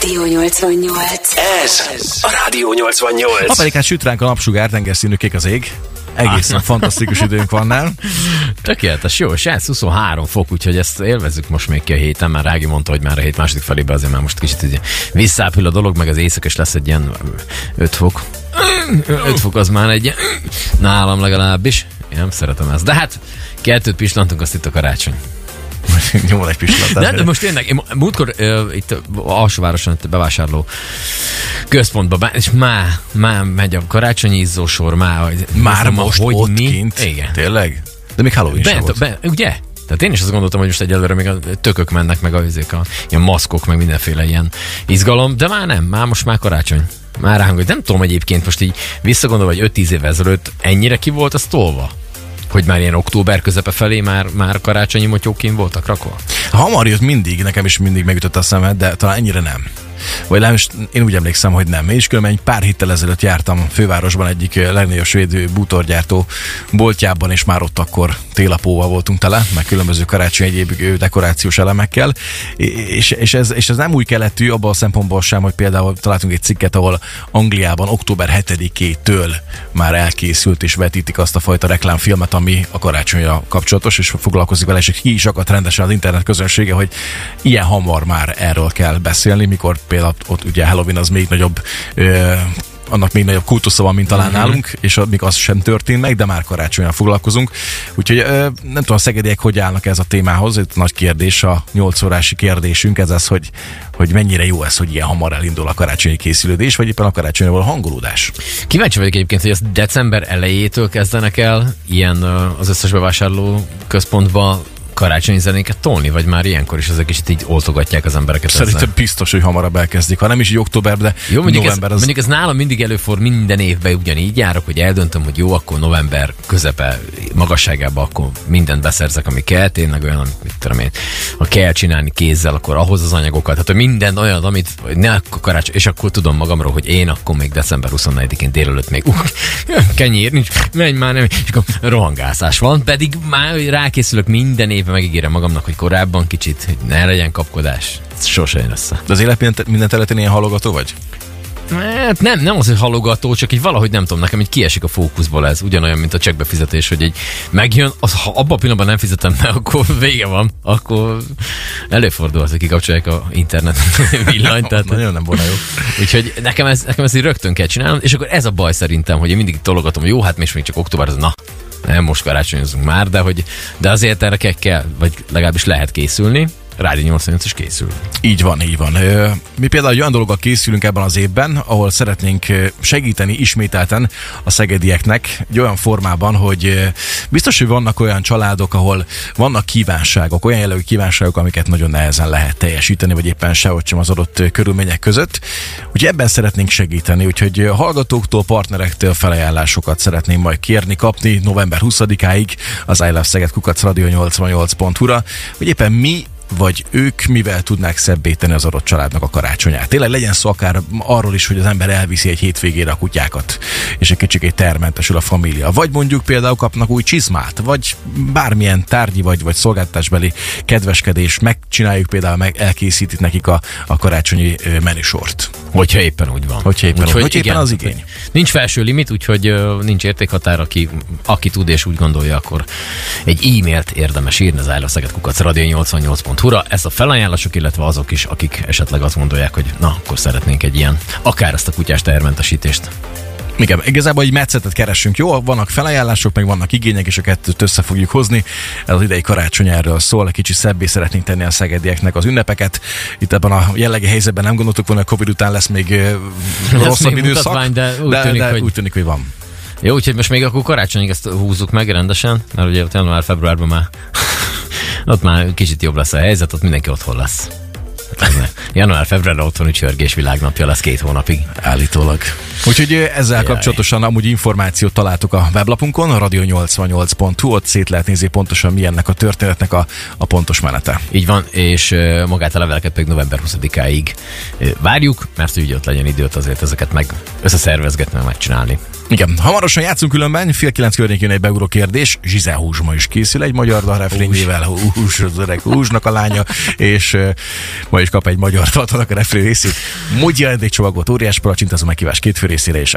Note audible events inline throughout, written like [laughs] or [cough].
Rádió 88. Ez a Rádió 88. Ha pedig hát süt ránk a napsugár, tengerszínű kék az ég. Egészen fantasztikus időnk van, nem? Tökéletes, jó, és ez 23 fok, úgyhogy ezt élvezzük most még ki a héten, már Rági mondta, hogy már a hét második felébe azért már most kicsit így visszápül a dolog, meg az éjszaka is lesz egy ilyen 5 fok. 5 fok az már egy nálam legalábbis. Én nem szeretem ezt. De hát kettőt pislantunk, azt itt a karácsony. Nyomol egy pislantát. De, de most tényleg, én múltkor uh, itt alsóvároson itt bevásárló központba, és már, már megy a karácsonyi izzósor, már, Már most hogy ott mi. kint? Igen. Tényleg? De még Halloween sem Bent, volt. be, ugye? Tehát én is azt gondoltam, hogy most egyelőre még a tökök mennek, meg a, a ilyen maszkok, meg mindenféle ilyen izgalom, de már nem, már most már karácsony. Már ránk, hogy nem tudom egyébként most így visszagondolva, hogy 5-10 évvel ezelőtt ennyire ki volt az tolva? Hogy már ilyen október közepe felé már, már karácsonyi motyóként voltak rakva? Hamar jött mindig, nekem is mindig megütött a szemed, de talán ennyire nem. Vagy legalábbis én úgy emlékszem, hogy nem. Én is különben egy pár héttel ezelőtt jártam fővárosban egyik eh, legnagyobb svéd bútorgyártó boltjában, és már ott akkor télapóval voltunk tele, meg különböző karácsony egyéb dekorációs elemekkel. És, és, ez, és ez nem új keletű abban a szempontból sem, hogy például találtunk egy cikket, ahol Angliában október 7-től már elkészült és vetítik azt a fajta reklámfilmet, ami a karácsonyra kapcsolatos, és foglalkozik vele, és ki is akadt rendesen az internet közönsége, hogy ilyen hamar már erről kell beszélni, mikor például ott ugye Halloween az még nagyobb ö, annak még nagyobb kultusza van, mint talán uh-huh. nálunk, és még az sem történt meg, de már karácsonyan foglalkozunk. Úgyhogy ö, nem tudom, a szegediek hogy állnak ez a témához, ez nagy kérdés, a 8 órási kérdésünk, ez az, hogy, hogy mennyire jó ez, hogy ilyen hamar elindul a karácsonyi készülődés, vagy éppen a karácsonyra való hangolódás. Kíváncsi vagyok egyébként, hogy ezt december elejétől kezdenek el ilyen az összes bevásárló központba karácsonyi zenéket tolni, vagy már ilyenkor is ezek kicsit így oltogatják az embereket Szerintem ezzel? biztos, hogy hamarabb elkezdik, ha nem is így október, de Jó, mondjuk ez, november az... mondjuk ez nálam mindig előfordul, minden évben ugyanígy járok, hogy eldöntöm, hogy jó, akkor november közepe magasságában akkor mindent beszerzek, ami kell, tényleg olyan, amit mit tudom én, ha kell csinálni kézzel, akkor ahhoz az anyagokat, tehát hogy minden olyan, amit ne akkor karácsony, és akkor tudom magamról, hogy én akkor még december 24-én délelőtt még, uh, [laughs] kenyér nincs, menj már nem, és akkor rohangászás van, pedig már rákészülök minden évben, megígérem magamnak, hogy korábban kicsit, hogy ne legyen kapkodás. Sose jön össze. De az élet minden, területén ilyen halogató vagy? Hát nem, nem az, hogy halogató, csak így valahogy nem tudom, nekem így kiesik a fókuszból ez. Ugyanolyan, mint a csekkbefizetés, hogy egy megjön, az, ha abban a pillanatban nem fizetem be, [laughs] akkor vége van. Akkor előfordul az, hogy kikapcsolják a internet [laughs] villanyt. Tehát, Nagyon nem volna jó. úgyhogy nekem ez, nekem ez így rögtön kell csinálnom, és akkor ez a baj szerintem, hogy én mindig tologatom, jó, hát még még csak október, az na, most karácsonyozunk már, de, hogy, de azért erre kell, vagy legalábbis lehet készülni. Rádió 88 is készül. Így van, így van. Mi például olyan dologgal készülünk ebben az évben, ahol szeretnénk segíteni ismételten a szegedieknek egy olyan formában, hogy biztos, hogy vannak olyan családok, ahol vannak kívánságok, olyan jellegű kívánságok, amiket nagyon nehezen lehet teljesíteni, vagy éppen sehogy sem az adott körülmények között. Úgyhogy ebben szeretnénk segíteni, úgyhogy hallgatóktól, partnerektől felajánlásokat szeretném majd kérni, kapni november 20-áig az I Love Szeged kukac radio 88.hu-ra, hogy éppen mi vagy ők mivel tudnák szebbé tenni az adott családnak a karácsonyát. Tényleg legyen szó akár arról is, hogy az ember elviszi egy hétvégére a kutyákat, és egy kicsikét termentesül a família. Vagy mondjuk például kapnak új csizmát, vagy bármilyen tárgyi vagy, vagy szolgáltatásbeli kedveskedés, megcsináljuk például, meg elkészítik nekik a, a karácsonyi menüsort. Hogyha éppen úgy van. Hogyha éppen- Úgyhogy hogyha éppen az igény. Nincs felső limit, úgyhogy nincs értékhatár, aki, aki tud és úgy gondolja, akkor egy e-mailt érdemes írni az Állatszeget kukac radio88.hu-ra. Ez a felajánlások, illetve azok is, akik esetleg azt gondolják, hogy na, akkor szeretnénk egy ilyen, akár ezt a kutyás tehermentesítést. Igen, igazából egy metszetet keresünk. Jó, vannak felajánlások, meg vannak igények, és a kettőt össze fogjuk hozni. Ez az idei karácsony erről szól, egy kicsit szebbé szeretnénk tenni a szegedieknek az ünnepeket. Itt ebben a jellegi helyzetben nem gondoltuk volna, hogy a Covid után lesz még rosszabb még időszak. de úgy de, tűnik, de hogy- úgy tűnik, hogy van. Jó, úgyhogy most még akkor karácsonyig ezt húzzuk meg rendesen, mert ugye ott január-februárban már ott már kicsit jobb lesz a helyzet, ott mindenki otthon lesz. Január-február otthoni csörgés világnapja lesz két hónapig. Állítólag. Úgyhogy ezzel Jaj. kapcsolatosan amúgy információt találtuk a weblapunkon, a radio88.hu, ott szét lehet nézni pontosan mi ennek a történetnek a, a pontos menete. Így van, és magát a leveleket pedig november 20-áig ö, várjuk, mert ugye ott legyen időt azért ezeket meg összeszervezgetni, meg megcsinálni. Igen, hamarosan játszunk különben, fél kilenc környékén egy beugró kérdés, Zsize Húzma is készül egy magyar refrényével, Hús, az öreg Húsnak a lánya, és uh, ma is kap egy magyar [laughs] tartalak a refrén részét. Mondj ajándékcsomagot, óriás palacsint, az a meghívás két fő részére, és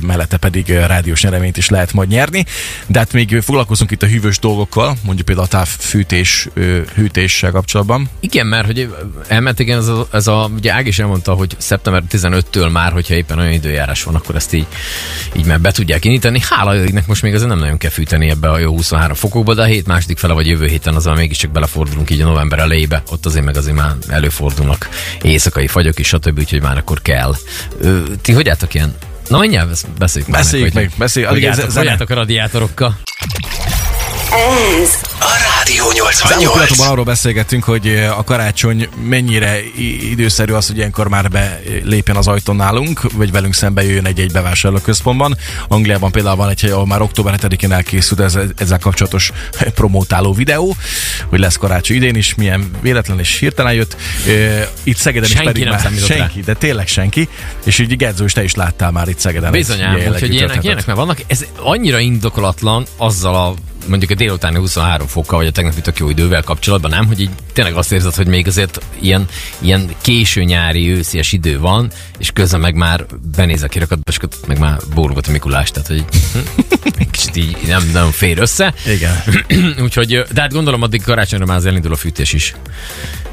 mellette pedig rádiós nyereményt is lehet majd nyerni. De hát még foglalkozunk itt a hűvös dolgokkal, mondjuk például a távfűtés, hűtéssel kapcsolatban. Igen, mert hogy elment igen, ez a, ez a ugye Ág is elmondta, hogy szeptember 15-től már, hogyha éppen olyan időjárás van, akkor ezt így, így már be tudják indítani. Hála égnek most még azért nem nagyon kell fűteni ebbe a jó 23 fokokba, de a hét második fele vagy jövő héten az mégiscsak belefordulunk így a november elejébe. Ott azért meg azért már előfordulnak éjszakai fagyok is, stb. Úgyhogy már akkor kell. Ö, ti hogy álltok ilyen? Na, mindjárt beszéljük Beszéljük meg, meg beszéljük. Hogy álltok, hogy álltok a radiátorokkal? Ez a Rádió Az 88. arról beszélgettünk, hogy a karácsony mennyire időszerű az, hogy ilyenkor már belépjen az ajtón nálunk, vagy velünk szembe jöjjön egy-egy bevásárlóközpontban. Angliában például van egy hely, ahol már október 7-én elkészült ez, ezzel kapcsolatos [laughs] promótáló videó, hogy lesz karácsony idén is, milyen véletlen és hirtelen jött. Ö, Itt Szegeden Senki is pedig nem már számított rá. senki, de tényleg senki. És így Gedzó is te is láttál már itt Szegeden. Bizonyám, úgyhogy ilyenek, ilyenek már vannak. Ez annyira indokolatlan azzal a mondjuk a délutáni 23 fokkal, vagy a tegnapi tök jó idővel kapcsolatban, nem? Hogy így tényleg azt érzed, hogy még azért ilyen, ilyen késő nyári, őszies idő van, és közben meg már benéz a kirakatba, és meg már bólogat a Mikulás, tehát hogy [laughs] kicsit így nem, nem fér össze. Igen. [clears throat] Úgyhogy, de hát gondolom addig karácsonyra már az elindul a fűtés is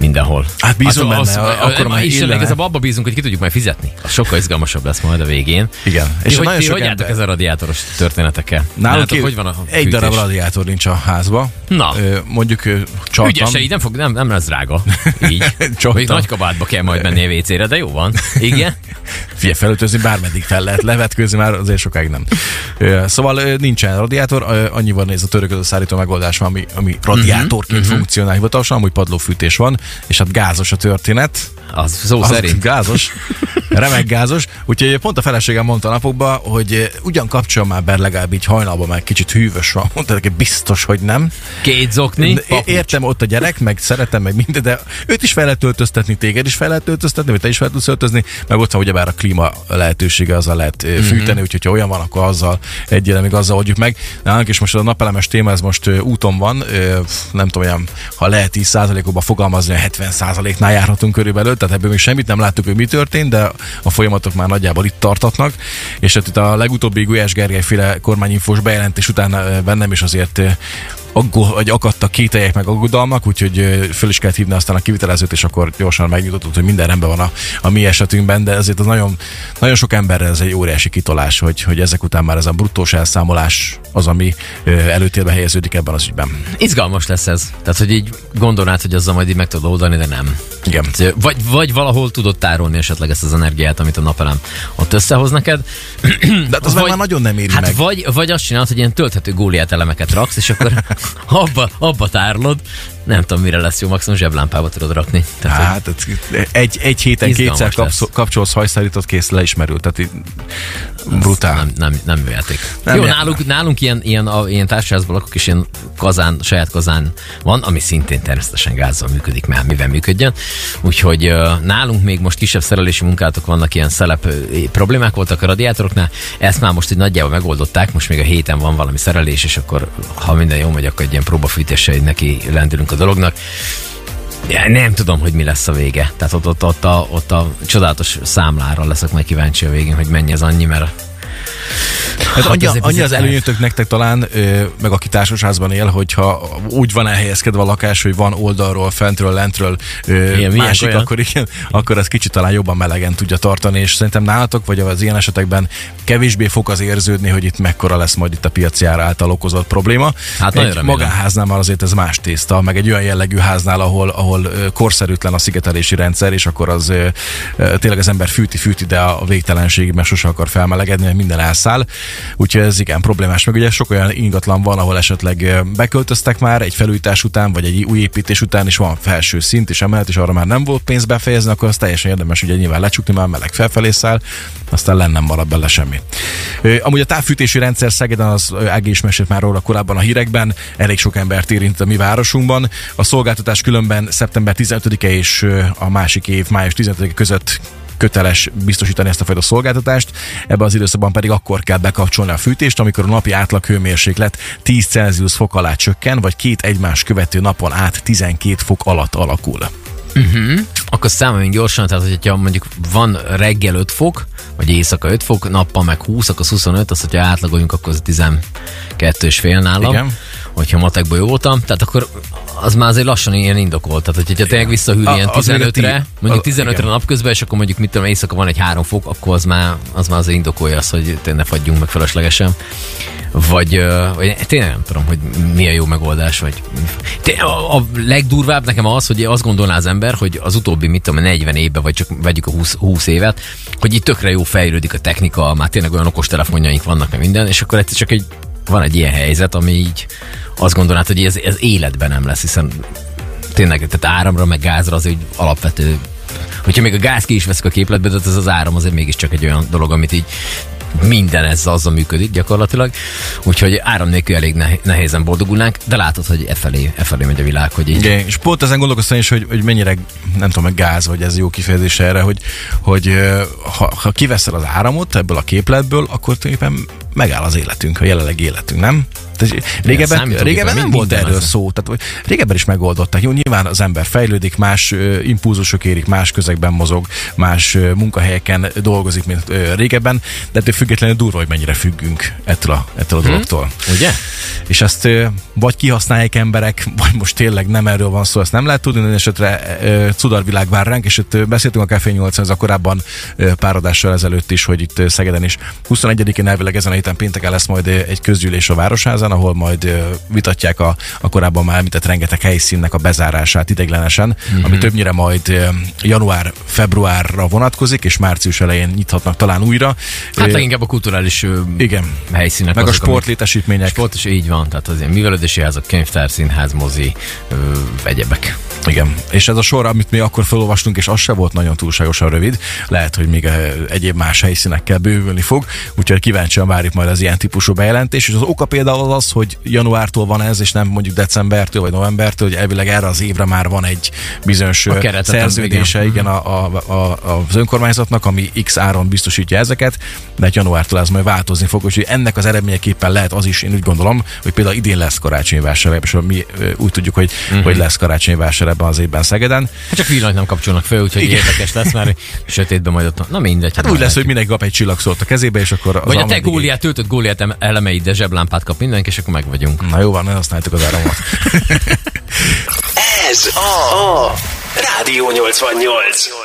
mindenhol. Hát bízom benne, akkor akkor már is illene. igazából abba bízunk, hogy ki tudjuk majd fizetni. Az sokkal izgalmasabb lesz majd a végén. Igen. És És hogy, nagyon ti sok hogy ember- ez a radiátoros történetekkel? Nálunk ki- hogy van a egy fűtés? darab radiátor nincs a házba. Na. Ö, mondjuk ö, csaltam. Ügyese, így nem, fog, nem, nem lesz drága. [laughs] Így. Még nagy kabátba kell majd menni a WC-re, de jó van. Igen. [laughs] Figyelj, felöltözni bármeddig fel lehet, levetkőzni már azért sokáig nem. Szóval nincsen radiátor, ö, annyi van ez a törököző szállító megoldás van, ami, ami radiátorként uh-huh, funkcionál hivatalosan, amúgy padlófűtés van, és hát gázos a történet. Az szó Az szerint. gázos, remek gázos. Úgyhogy pont a feleségem mondta a napokban, hogy ö, ugyan kapcsol már be legalább így hajnalban, meg kicsit hűvös van. [laughs] Mondta neki, biztos, hogy nem. Két zokni, É-. Értem ott a gyerek, meg szeretem, meg minden, de őt is fel lehet öltöztetni, téged is fel lehet öltöztetni, vagy te is fel tudsz öltözni, meg ott van ugyebár a klíma lehetősége, azzal lehet mm-hmm. fűteni, úgyhogy ha olyan van, akkor azzal egyre még azzal oldjuk meg. Nálunk is most a napelemes téma, ez most úton van, nem tudom, olyan, ha lehet 10%-okba fogalmazni, 70%-nál járhatunk körülbelül, tehát ebből még semmit nem láttuk, hogy mi történt, de a folyamatok már nagyjából itt tartatnak, és hát itt a legutóbbi Gulyás Gergely féle kormányinfós bejelentés után ö, bennem is azért ö, aggó, vagy akadtak kételyek meg aggodalmak, úgyhogy föl is kellett hívni aztán a kivitelezőt, és akkor gyorsan megnyugtatott, hogy minden rendben van a, a mi esetünkben, de ezért az nagyon, nagyon sok emberre ez egy óriási kitolás, hogy, hogy ezek után már ez a bruttós elszámolás az, ami előtérbe helyeződik ebben az ügyben. Izgalmas lesz ez. Tehát, hogy így gondolnád, hogy azzal majd így meg tudod oldani, de nem. Igen. Vagy, vagy valahol tudod tárolni esetleg ezt az energiát, amit a napelem ott összehoz neked. De hát az meg már nagyon nem éri hát meg. Vagy, vagy azt csinálod, hogy ilyen tölthető góliát elemeket raksz, és akkor [laughs] abba, abba tárlod. Nem tudom, mire lesz jó, maximum zseblámpába tudod rakni. Tehát, Hát egy, egy héten kétszer kapsz, kapcsolsz hajszárított, kész, leismerült. Tehát így brutál. Nem, nem, nem játék. Nem Jó, nálunk, nálunk ilyen, ilyen, a, ilyen társaságban lakok, és ilyen kazán, saját kazán van, ami szintén természetesen gázzal működik, mert mivel működjön. Úgyhogy uh, nálunk még most kisebb szerelési munkálatok vannak, ilyen szelep problémák voltak a radiátoroknál. Ezt már most így nagyjából megoldották, most még a héten van valami szerelés, és akkor ha minden jó megy, akkor egy ilyen próbafűtéssel neki lendülünk a dolognak. Ja, nem tudom, hogy mi lesz a vége. Tehát ott, ott, ott, a, ott a csodálatos számlára leszek majd kíváncsi a végén, hogy mennyi az annyi, mert Hát annyi, annyi az előnyötök nektek talán, meg aki társasházban él, hogyha úgy van elhelyezkedve a lakás, hogy van oldalról, fentről, lentről ö, milyen másik, olyan? akkor igen, akkor ez kicsit talán jobban melegen tudja tartani, és szerintem nálatok, vagy az ilyen esetekben kevésbé fog az érződni, hogy itt mekkora lesz majd itt a piaci ára által okozott probléma. Hát egy magánháznál már azért ez más tészta, meg egy olyan jellegű háznál, ahol, ahol korszerűtlen a szigetelési rendszer, és akkor az tényleg az ember fűti, fűti, de a végtelenségig, mert sose akar felmelegedni, mert minden elszáll. Úgyhogy ez igen problémás. Meg ugye sok olyan ingatlan van, ahol esetleg beköltöztek már egy felújítás után, vagy egy új építés után, és van felső szint és emelet, és arra már nem volt pénz befejezni, akkor az teljesen érdemes ugye nyilván lecsukni, már meleg felfelé száll, aztán len nem marad bele semmi. Amúgy a távfűtési rendszer Szegeden, az Ági is mesélt már róla korábban a hírekben, elég sok embert érint a mi városunkban. A szolgáltatás különben szeptember 15-e és a másik év május 15-e között köteles biztosítani ezt a fajta szolgáltatást. Ebben az időszakban pedig akkor kell bekapcsolni a fűtést, amikor a napi átlag hőmérséklet 10 Celsius fok alá csökken, vagy két egymás követő napon át 12 fok alatt alakul. Akkor számoljunk gyorsan, tehát hogyha mondjuk van reggel 5 fok, vagy éjszaka 5 fok, nappal meg 20, akkor az 25, az, hogyha átlagoljunk, akkor az 12 és fél nálam. Igen. Hogyha matekból jó voltam, tehát akkor az már azért lassan ilyen indokolt. Tehát, hogyha tényleg visszahűl A- ilyen az még a 15-re, ti- mondjuk a- 15-re igen. napközben, és akkor mondjuk mit tudom, éjszaka van egy 3 fok, akkor az már, az már azért indokolja azt, hogy tényleg ne fagyjunk meg feleslegesen. Vagy, vagy tényleg nem tudom, hogy mi a jó megoldás, vagy a, a legdurvább nekem az, hogy azt gondolná az ember, hogy az utóbbi, mit tudom, 40 évben, vagy csak vegyük a 20, 20 évet, hogy itt tökre jó fejlődik a technika, már tényleg olyan okos telefonjaink vannak, meg minden, és akkor egyszer csak egy, van egy ilyen helyzet, ami így azt gondolnád, hogy ez, ez életben nem lesz, hiszen tényleg, tehát áramra, meg gázra az egy alapvető Hogyha még a gáz ki is veszik a képletbe, de ez az áram azért mégiscsak egy olyan dolog, amit így minden ez azzal működik gyakorlatilag. Úgyhogy áram nélkül elég neh- nehézen boldogulnánk, de látod, hogy e felé, e felé megy a világ, hogy így Igen, és pont ezen gondolkoztam is, hogy, hogy mennyire, nem tudom, gáz, vagy ez jó kifejezés erre, hogy, hogy ha, ha kiveszel az áramot ebből a képletből, akkor tulajdonképpen megáll az életünk, a jelenlegi életünk, nem? Tehát régebben, régebben nem volt erről az. szó, tehát régebben is megoldották. Jó, nyilván az ember fejlődik, más impulzusok érik, más közegben mozog, más munkahelyeken dolgozik, mint régebben, de ettől függetlenül durva, hogy mennyire függünk ettől a, ettől a dologtól. ugye? És ezt vagy kihasználják emberek, vagy most tényleg nem erről van szó, ezt nem lehet tudni, de esetre cudarvilág vár ránk, és itt beszéltünk a Café 8 ez a korábban pár adással ezelőtt is, hogy itt Szegeden is 21-én elvileg ezen a héten pénteken lesz majd egy közgyűlés a Városházán, ahol majd vitatják a, a korábban már említett rengeteg helyszínnek a bezárását ideglenesen, mm-hmm. ami többnyire majd január-februárra vonatkozik, és március elején nyithatnak talán újra. Hát leginkább a kulturális igen. helyszínek. Meg a azok, amik- sportlétesítmények. Sport is így van, tehát az ilyen művelődési házak, könyvtár, színház, mozi, ö, egyebek. Igen, és ez a sor, amit mi akkor felolvastunk, és az se volt nagyon túlságosan rövid, lehet, hogy még egyéb más helyszínekkel bővülni fog, úgyhogy kíváncsian várjuk majd az ilyen típusú bejelentés, és az oka például az az, hogy januártól van ez, és nem mondjuk decembertől vagy novembertől, hogy elvileg erre az évre már van egy bizonyos szerződése igen, a, a, a, az önkormányzatnak, ami X áron biztosítja ezeket, de hát januártól ez majd változni fog, úgyhogy ennek az eredményeképpen lehet az is, én úgy gondolom, hogy például idén lesz karácsonyi vásár, és mi úgy tudjuk, hogy, uh-huh. hogy lesz karácsonyi vásár ebben az évben Szegeden. Hát csak villanyt nem kapcsolnak föl, úgyhogy Igen. érdekes lesz, mert sötétben majd ott. Na mindegy. Hát úgy lesz, hogy mindenki kap egy csillagszót a kezébe, és akkor az Vagy a te góliát, töltött góliát em- elemeit, de zseblámpát kap mindenki, és akkor meg vagyunk. Na jó van, ne használjuk az áramot. [laughs] Ez a, a Rádió 88.